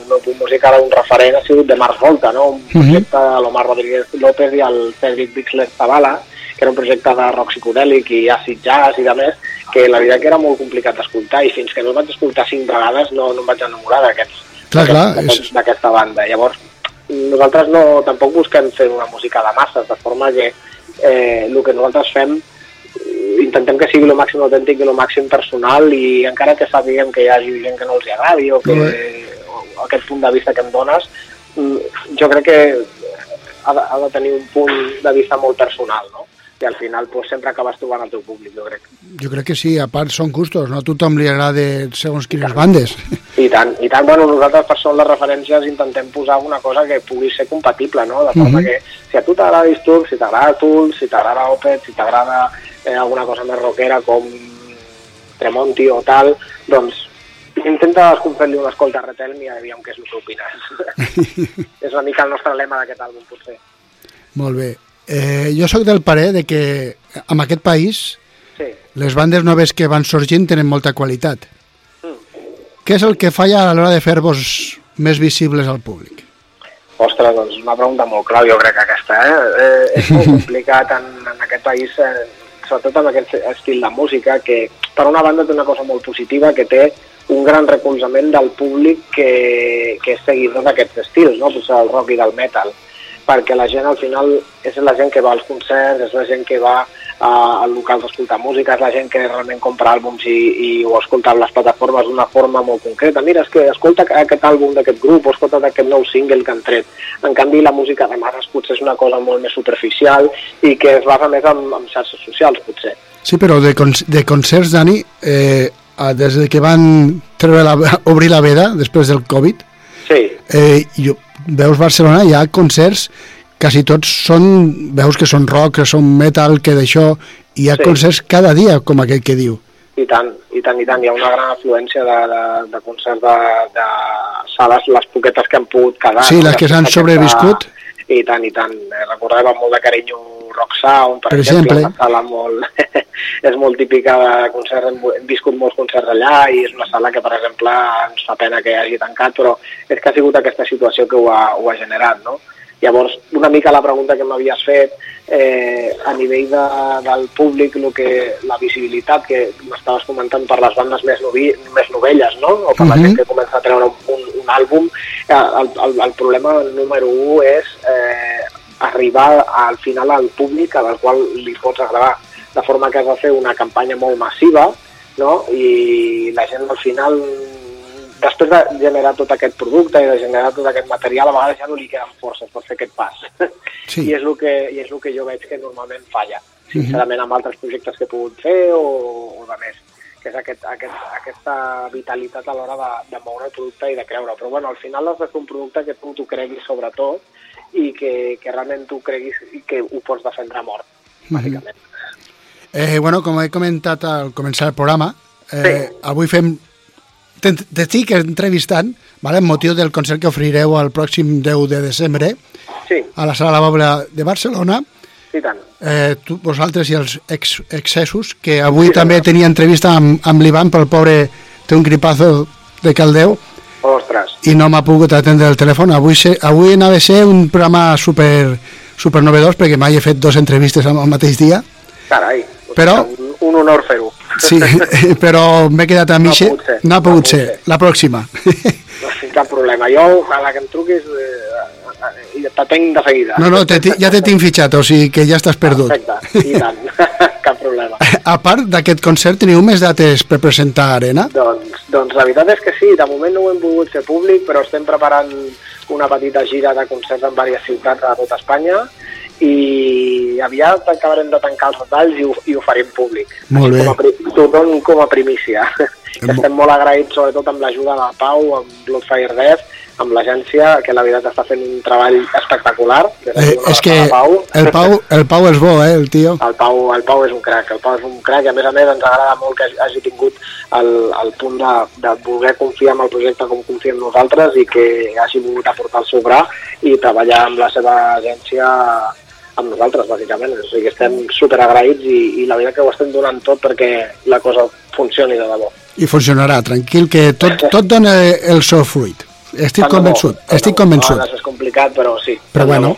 el meu punt musical un referent, ha sigut de Mars Volta, no? Un projecte de l'Omar Rodríguez López i el Cedric Bixler Zavala, que era un projecte de rock psicodèlic i acid jazz i de més, que la veritat que era molt complicat d'escoltar i fins que no el vaig escoltar cinc vegades no, no em vaig enamorar d'aquests és- d'aquesta banda. Llavors, nosaltres no, tampoc busquem fer una música de masses, de forma que eh, el que nosaltres fem intentem que sigui el màxim autèntic i el màxim personal i encara que sapiguem que hi hagi gent que no els agradi o que o aquest punt de vista que em dones, mm, jo crec que ha de, ha de tenir un punt de vista molt personal, no? I al final pues, sempre acabes trobant el teu públic, jo crec. Jo crec que sí, a part són gustos, no a tothom li agrada segons quines bandes. I tant, i tant, bueno, nosaltres per són les referències intentem posar una cosa que pugui ser compatible, no? De forma Mhm. que si a tu t'agrada Disturb, si t'agrada Tool, si t'agrada Opeth, si t'agrada eh, alguna cosa més rockera com Tremonti o tal, doncs intenta desconfer-li una escolta a Retelm i aviam què és el que opines. és una mica el nostre lema d'aquest àlbum, potser. Molt bé. Eh, jo sóc del parer de que en aquest país Sí. les bandes noves que van sorgint tenen molta qualitat. Mm. Què és el que falla a l'hora de fer-vos més visibles al públic? Ostres, doncs una pregunta molt clau, jo crec que aquesta, eh? eh és molt complicat en, en aquest país, eh, sobretot amb aquest estil de música, que per una banda té una cosa molt positiva, que té un gran recolzament del públic que, que és seguidor d'aquests estils, no? potser del rock i del metal, perquè la gent al final és la gent que va als concerts, és la gent que va a, a locals a escoltar música, és la gent que realment compra àlbums i, i ho escolta a les plataformes d'una forma molt concreta. Mira, és que escolta aquest àlbum d'aquest grup o escolta aquest nou single que han tret. En canvi, la música de masses potser és una cosa molt més superficial i que es basa més en, en xarxes socials, potser. Sí, però de, con de concerts, Dani, eh, des de que van treure la, obrir la veda després del Covid, Sí, eh, jo, veus Barcelona, hi ha concerts, quasi tots són, veus que són rock, que són metal, que d'això, hi ha Sí. concerts cada dia, com aquell que diu. i tant, i tant, i tant. Hi ha una gran afluència de, de, de concerts de, de sales, les poquetes que han pogut quedar. Sí, les que s'han sobreviscut. I tant, i tant. Eh, Recordem amb molt de carinyo Rock Sound, per, Per exemple, exemple. una sala molt, és molt típica de concerts, hem, viscut molts concerts allà i és una sala que, per exemple, ens fa pena que hagi tancat, però és que ha sigut aquesta situació que ho ha, ho ha generat, no? Llavors, una mica la pregunta que m'havies fet, eh, a nivell de, del públic, lo que, la visibilitat que m'estaves comentant per les bandes més, novi, més novelles, no? o per la Mhm. gent que comença a treure un, un, un àlbum, eh, el, el, el problema número 1 és eh, arribar al final al públic al qual li pots agradar, de forma que has de fer una campanya molt massiva no? i la gent al final després de generar tot aquest producte i de generar tot aquest material, a vegades ja no li queden forces per fer aquest pas. Sí. I, és el que, I és el que jo veig que normalment falla, sincerament, amb altres projectes que he pogut fer o, o de més que és aquest, aquest, aquesta vitalitat a l'hora de, de moure el producte i de creure. Però bueno, al final has de fer un producte que tu t'ho creguis sobretot i que, que realment tu creguis que ho pots defendre a mort, bàsicament. Eh, bueno, com he comentat al començar el programa, eh, Sí. avui fem... Te- T'estic entrevistant, vale, en motiu del concert que ofrireu el pròxim 10 de desembre Sí, a la Sala La Bòbila de Barcelona. i tant. Eh, tu, vosaltres i els ex excessos, que avui Sí, també tenia entrevista amb, amb l'Ivan, però el pobre té un gripazo de caldeu Ostres, i no m'ha pogut atendre el telèfon. Avui, se, avui anava a ser un programa super, super novedós perquè mai he fet dos entrevistes al mateix dia. carai. Però- Un, un honor fer-ho. Sí, però m'he quedat a No ha pogut ser, No ha no pogut pogut ser. ser. La pròxima. No tinc cap problema. Jo, a la que em truquis, eh, eh, t'atenc de seguida. No, no, te, ja te tinc fitxat, o sigui que ja estàs perdut. Perfecte, i tant. cap problema. A part d'aquest concert, teniu més dates per presentar a Arena? Doncs, doncs la veritat és que sí, de moment no ho hem pogut fer públic, però estem preparant una petita gira de concerts en diverses ciutats de tot Espanya i aviat acabarem de tancar els detalls i ho, i ho farem públic. Molt bé. Com a, com a primícia. Estem molt agraïts sobretot amb l'ajuda de Pau, amb Bloodfire Death, amb l'agència, que la veritat està fent un treball espectacular. D'aquí Eh, és que Pau. el Pau, el Pau és bo, eh, el tio. El Pau, el Pau és un crac, el Pau és un crac i a més a més ens agrada molt que hagi- tingut el, el punt de, de voler confiar en el projecte com confiem nosaltres i que hagi volgut aportar el seu gra i treballar amb la seva agència amb nosaltres, bàsicament. O sigui que estem superagraïts i, i la veritat que ho estem donant tot perquè la cosa funcioni de debò. I funcionarà, tranquil, que tot, tot dona el seu fruit. Estic Tant bo, convençut, de estic bo. convençut. És complicat, però sí. Però bueno, bo.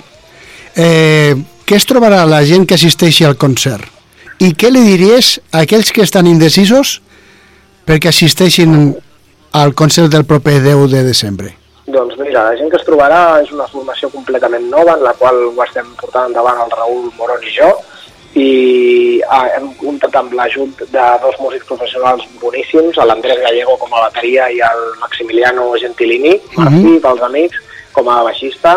eh, què es trobarà la gent que assisteixi al concert? I què li diries a aquells que estan indecisos perquè assisteixin al concert del proper 10 de desembre? Doncs mira, la gent que es trobarà és una formació completament nova en la qual ho estem portant endavant el Raül Moron i jo i ah, hem comptat amb l'ajut de dos músics professionals boníssims, l'Andrés Gallego com a bateria i el Maximiliano Gentilini, Martí, pels amics, com a baixista,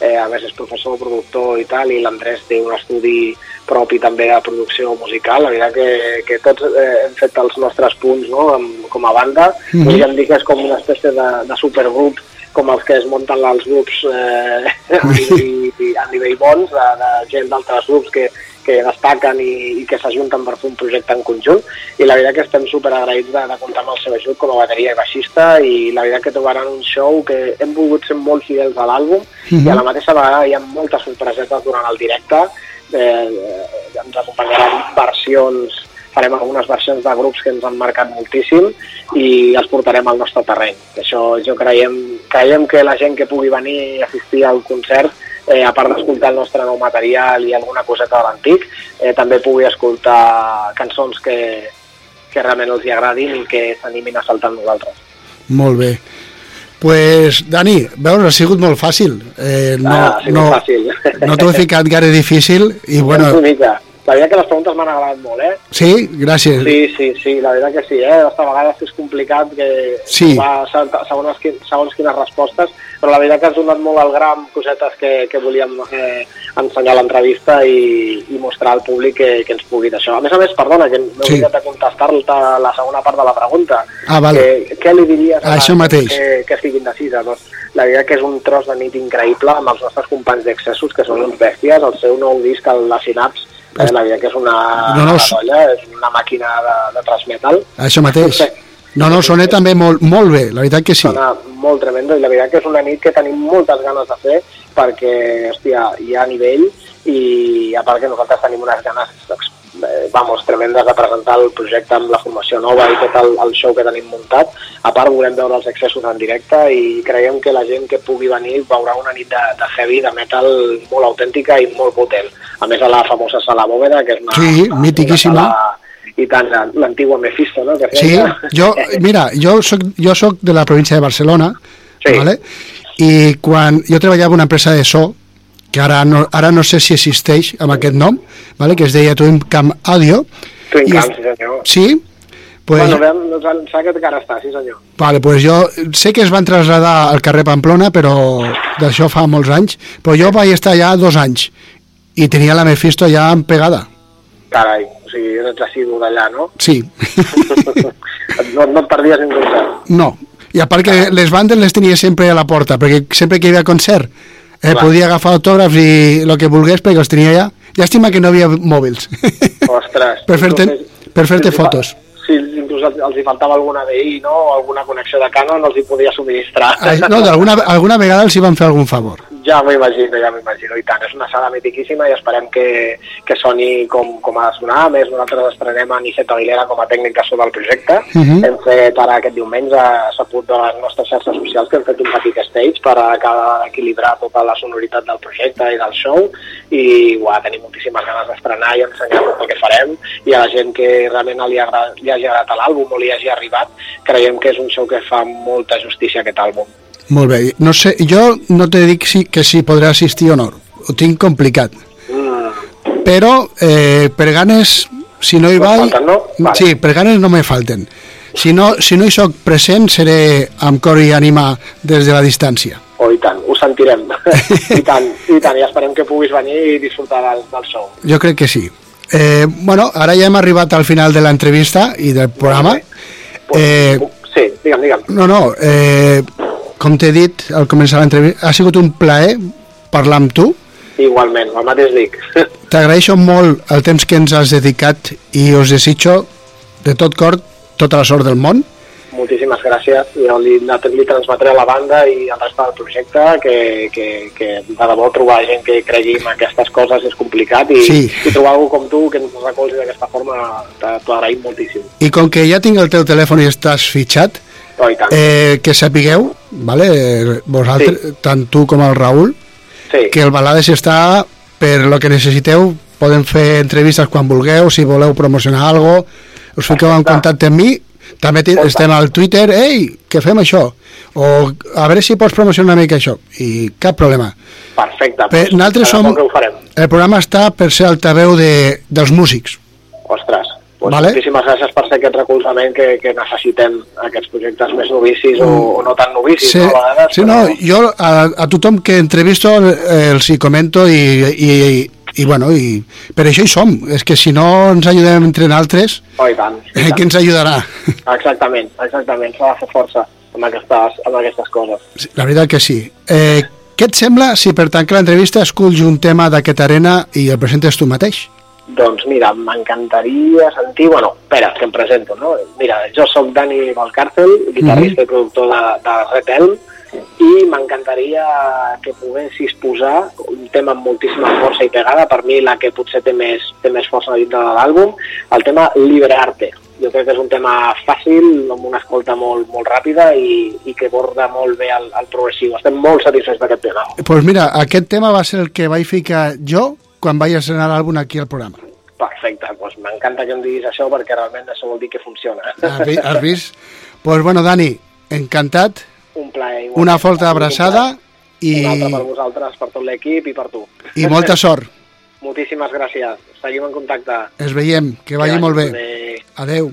eh, a més és professor, productor i tal, i l'Andrés té un estudi propi també de producció musical, la veritat que, que tots eh, hem fet els nostres punts no? amb, com a banda, mm -hmm. podríem dir que és com una espècie de, de supergrup com els que es munten els grups eh, a, a nivell bons, de, de gent d'altres grups que, que destaquen i, i que s'ajunten per fer un projecte en conjunt i la veritat que estem super agraïts de, de comptar amb el seu ajut com a bateria i baixista i la veritat que trobaran un show que hem volgut ser molt fidels a l'àlbum mm -hmm. i a la mateixa vegada hi ha moltes sorpresetes durant el directe eh, eh, ens acompanyaran versions farem algunes versions de grups que ens han marcat moltíssim i els portarem al nostre terreny. Això jo creiem, creiem que la gent que pugui venir i assistir al concert eh, a part d'escoltar el nostre nou material i alguna coseta de l'antic, eh, també pugui escoltar cançons que, que realment els hi agradin i que s'animin a saltar amb nosaltres. Molt bé. Pues, Dani, veus, ha sigut molt fàcil. Eh, no, Ah, ha sigut no, fàcil. no t'ho he ficat gaire difícil i bueno. La veritat que les preguntes m'han agradat molt, eh? sí, gràcies. Sí, sí, sí, la veritat que sí, eh? A vegades és complicat que Sí. va segons, quin, segons quines respostes, però la veritat que has donat molt al gram cosetes que, que volíem eh, ensenyar a l'entrevista i, i mostrar al públic que, que ens pugui d'això. A més a més, perdona, que m'he Sí. oblidat de contestar-te la segona part de la pregunta. Ah, vale. Que, què li diries a Això mateix. Que, que estigui indecisa? Doncs, la veritat que és un tros de nit increïble amb els nostres companys d'excessos, que són uns bèsties, el seu nou disc, el La Sinaps, eh, la veritat que és una, No, no, una dolla, és una màquina de, de transmetal. Això mateix. No, no, sona també molt, molt bé, la veritat que sí. Sona molt tremendo i la veritat que és una nit que tenim moltes ganes de fer perquè, hòstia, hi ha nivell i a part que nosaltres tenim unes ganes eh, vamos, tremendes de presentar el projecte amb la formació nova i tot el, el show que tenim muntat. A part volem veure els excessos en directe i creiem que la gent que pugui venir veurà una nit de, de heavy, de metal molt autèntica i molt potent. A més a la famosa sala Bóveda, que és una, Sí, una mitiquíssima. sala- i tant, l'antigua Mephisto, no? Que Sí, jo, mira, jo soc, jo soc de la província de Barcelona, Sí. ¿vale? i quan jo treballava en una empresa de so, que ara no, ara no sé si existeix amb aquest nom, ¿vale? que es deia Twin Cam Audio. Twin i Cam, es- sí senyor. Sí? Pues, Bueno, veiem, doncs em sembla que encara està, sí senyor. Vale, pues jo sé que es van traslladar al carrer Pamplona, però d'això fa molts anys, però jo vaig estar allà dos anys i tenia la Mephisto ja empegada. Carai, o sigui, ets assidu d'allà, no? Sí. no? No et perdies un concert. no. I a part que les bandes les tenia sempre a la porta, perquè sempre que hi havia concert eh, Clar. podia agafar autògrafs i el que volgués perquè els tenia allà. Llàstima que no hi havia mòbils Ostres. per fer-te fer-te si- fotos. Si inclús els, els hi faltava alguna DI, no? O alguna connexió de Canon, els hi podia subministrar. No, d'alguna alguna vegada els hi van fer algun favor. Ja m'ho imagino, ja m'ho imagino, i tant. És una sala mitiquíssima i esperem que, que soni com, com ha de sonar. A més, nosaltres estrenem a Nicet Aguilera com a tècnic de so del projecte. Mhm. Hem fet ara aquest diumenge, s'ha pogut de les nostres xarxes socials que hem fet un petit stage per acabar d'equilibrar tota la sonoritat del projecte i del show i uah, tenim moltíssimes ganes d'estrenar i ensenyar tot el que farem i a la gent que realment li, agra li hagi agradat l'àlbum o li hagi arribat, creiem que és un show que fa molta justícia a aquest àlbum. Molt bé. No sé, jo no te dic si, que si podré assistir o no. Ho tinc complicat. Mm. Però eh, per ganes, si no hi vaig... falten, no? Vale. Sí, per ganes no me falten. Si no, si no hi soc present, seré amb cor i ànima des de la distància. Oh, i tant, ho sentirem. I tant, i tant, i esperem que puguis venir i disfrutar del, del show. Jo crec que sí. Eh, bueno, ara ja hem arribat al final de l'entrevista i del programa. Eh, Sí, digue'm, digue'm. no, no, eh, com t'he dit al començar l'entrevista, ha sigut un plaer parlar amb tu. Igualment, el mateix dic. T'agraeixo molt el temps que ens has dedicat i us desitjo de tot cor tota la sort del món moltíssimes gràcies. Jo li, li transmetré a la banda i al resta del projecte que, que, que de debò trobar gent que cregui en aquestes coses és complicat i, Sí. i trobar algú com tu que ens recolzi d'aquesta forma t'ho agraïm moltíssim. I com que ja tinc el teu telèfon i estàs fitxat, Oh, eh, que sapigueu, vale, vosaltres, Sí. tant tu com el Raül, sí. que el Balades està per lo que necessiteu, podem fer entrevistes quan vulgueu, si voleu promocionar algo, us fiqueu en contacte amb mi, també estem al Twitter, ei, que fem això, o a veure si pots promocionar una mica això, i cap problema. Perfecte. Doncs, nosaltres som-. El programa està per ser altaveu de, dels músics, Ostres, doncs Vale. moltíssimes gràcies per ser aquest recolzament que, que necessitem aquests projectes més novicis o, o no tan novicis, Sí, no, a vegades. sí, no, jo a, a tothom que entrevisto eh, els hi comento i, i, i, i, bueno, i per això hi som. És que si no ens ajudem entre nosaltres, Oh, i tant, i eh, tant. qui ens ajudarà? Exactament, exactament, s'ha de fer força amb aquestes, amb aquestes coses. Sí, La veritat que sí. Eh, què et sembla si per tancar l'entrevista esculls un tema d'aquesta arena i el presentes tu mateix? Doncs mira, m'encantaria sentir... Bueno, espera, que em presento, no? Mira, jo sóc Dani Valcárcel, guitarrista i productor de, de Red Elm, i m'encantaria que poguessis posar un tema amb moltíssima força i pegada, per mi la que potser té més, té més força dintre de l'àlbum, el tema Libre Arte. Jo crec que és un tema fàcil, amb una escolta molt, molt ràpida i, i que borda molt bé el, el progressiu. Estem molt satisfets d'aquest tema. Doncs pues mira, aquest tema va ser el que vaig ficar jo quan vaig estrenar l'àlbum aquí al programa. Perfecte, doncs m'encanta que em diguis això perquè realment això vol dir que funciona. Has, vi, has vist? Doncs pues bueno, Dani, encantat, Un plaer. igualment. una forta abraçada i, Una altra per vosaltres, per tot l'equip i per tu. i molta sort. Moltíssimes gràcies. Seguim en contacte. Es veiem, que vagi molt bé. bé. Adeu.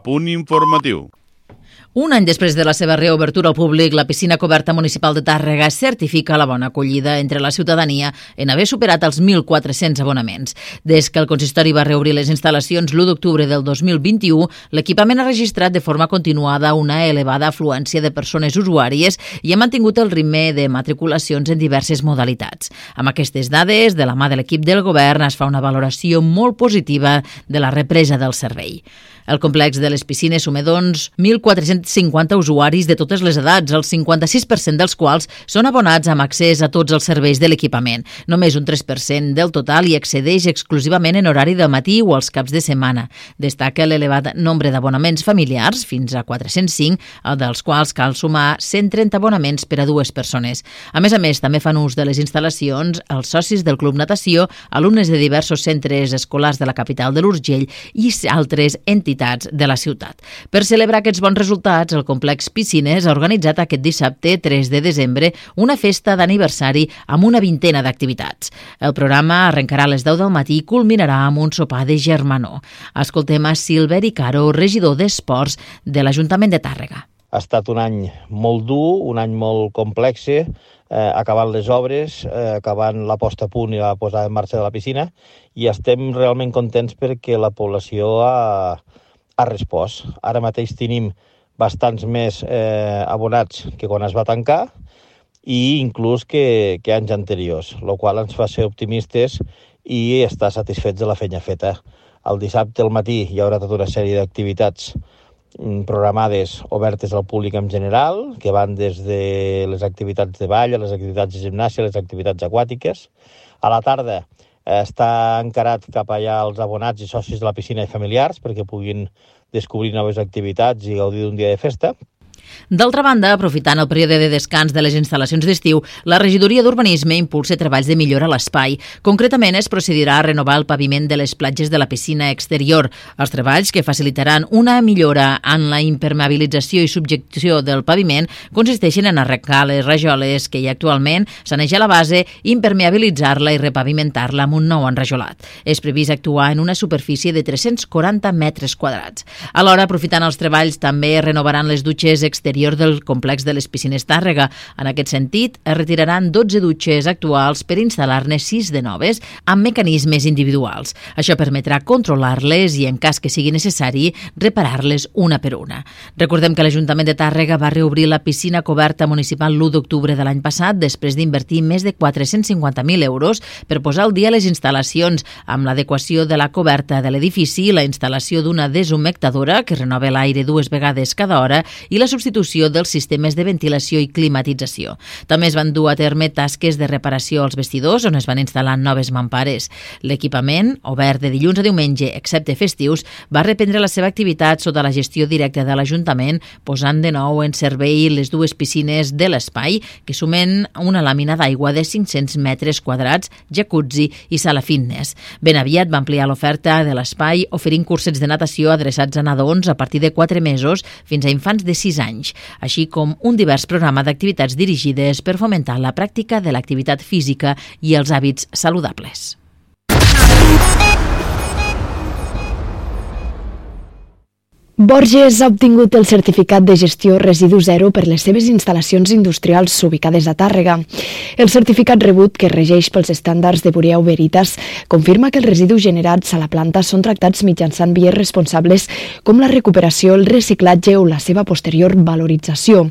A punt informatiu. Un any després de la seva reobertura al públic, la piscina coberta municipal de Tàrrega certifica la bona acollida entre la ciutadania en haver superat els 1.400 abonaments. Des que el consistori va reobrir les instal·lacions l'1 d'octubre del 2021, l'equipament ha registrat de forma continuada una elevada afluència de persones usuàries i ha mantingut el ritme de matriculacions en diverses modalitats. Amb aquestes dades, de la mà de l'equip del govern, es fa una valoració molt positiva de la represa del servei. El complex de les piscines sume, doncs, 1.450 usuaris de totes les edats, el 56% dels quals són abonats amb accés a tots els serveis de l'equipament. Només un 3% del total hi accedeix exclusivament en horari del matí o els caps de setmana. Destaca l'elevat nombre d'abonaments familiars, fins a 405, dels quals cal sumar 130 abonaments per a dues persones. A més a més, també fan ús de les instal·lacions els socis del Club Natació, alumnes de diversos centres escolars de la capital de l'Urgell i altres entitats entitats de la ciutat. Per celebrar aquests bons resultats, el complex Piscines ha organitzat aquest dissabte 3 de desembre una festa d'aniversari amb una vintena d'activitats. El programa arrencarà a les 10 del matí i culminarà amb un sopar de germanor. Escoltem a Silveri Caro, regidor d'Esports de l'Ajuntament de Tàrrega. Ha estat un any molt dur, un any molt complex, eh, acabant les obres, eh, acabant la posta a punt i la posada en marxa de la piscina, i estem realment contents perquè la població ha, ha respost. Ara mateix tenim bastants més eh, abonats que quan es va tancar i inclús que, que anys anteriors, el qual ens fa ser optimistes i estar satisfets de la feina feta. El dissabte al matí hi haurà tota una sèrie d'activitats mm, programades obertes al públic en general, que van des de les activitats de ball, les activitats de gimnàsia, les activitats aquàtiques. A la tarda està encarat cap allà als abonats i socis de la piscina i familiars perquè puguin descobrir noves activitats i gaudir d'un dia de festa. D'altra banda, aprofitant el període de descans de les instal·lacions d'estiu, la regidoria d'Urbanisme impulsa treballs de millora a l'espai. Concretament, es procedirà a renovar el paviment de les platges de la piscina exterior. Els treballs, que facilitaran una millora en la impermeabilització i subjecció del paviment, consisteixen en arrencar les rajoles que hi ha actualment, sanejar la base, impermeabilitzar-la i repavimentar-la amb un nou enrajolat. És previst actuar en una superfície de 340 metres quadrats. Alhora, aprofitant els treballs, també renovaran les dutxes exteriors exterior del complex de les piscines Tàrrega. En aquest sentit, es retiraran 12 dutxes actuals per instal·lar-ne 6 de noves amb mecanismes individuals. Això permetrà controlar-les i, en cas que sigui necessari, reparar-les una per una. Recordem que l'Ajuntament de Tàrrega va reobrir la piscina coberta municipal l'1 d'octubre de l'any passat després d'invertir més de 450.000 euros per posar al dia les instal·lacions amb l'adequació de la coberta de l'edifici, la instal·lació d'una deshumectadora que renova l'aire dues vegades cada hora i la substitució substitució dels sistemes de ventilació i climatització. També es van dur a terme tasques de reparació als vestidors on es van instal·lar noves mampares. L'equipament, obert de dilluns a diumenge, excepte festius, va reprendre la seva activitat sota la gestió directa de l'Ajuntament, posant de nou en servei les dues piscines de l'espai, que sumen una làmina d'aigua de 500 metres quadrats, jacuzzi i sala fitness. Ben aviat va ampliar l'oferta de l'espai, oferint cursets de natació adreçats a nadons a partir de 4 mesos fins a infants de 6 anys anys, així com un divers programa d'activitats dirigides per fomentar la pràctica de l'activitat física i els hàbits saludables. Borges ha obtingut el certificat de gestió residu zero per les seves instal·lacions industrials ubicades a Tàrrega. El certificat rebut, que regeix pels estàndards de Buriau Veritas, confirma que els residus generats a la planta són tractats mitjançant vies responsables com la recuperació, el reciclatge o la seva posterior valorització.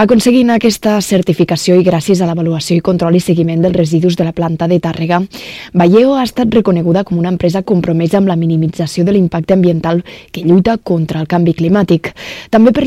Aconseguint aquesta certificació i gràcies a l'avaluació i control i seguiment dels residus de la planta de Tàrrega, Valleo ha estat reconeguda com una empresa compromesa amb la minimització de l'impacte ambiental que lluita contra el canvi climàtic. També per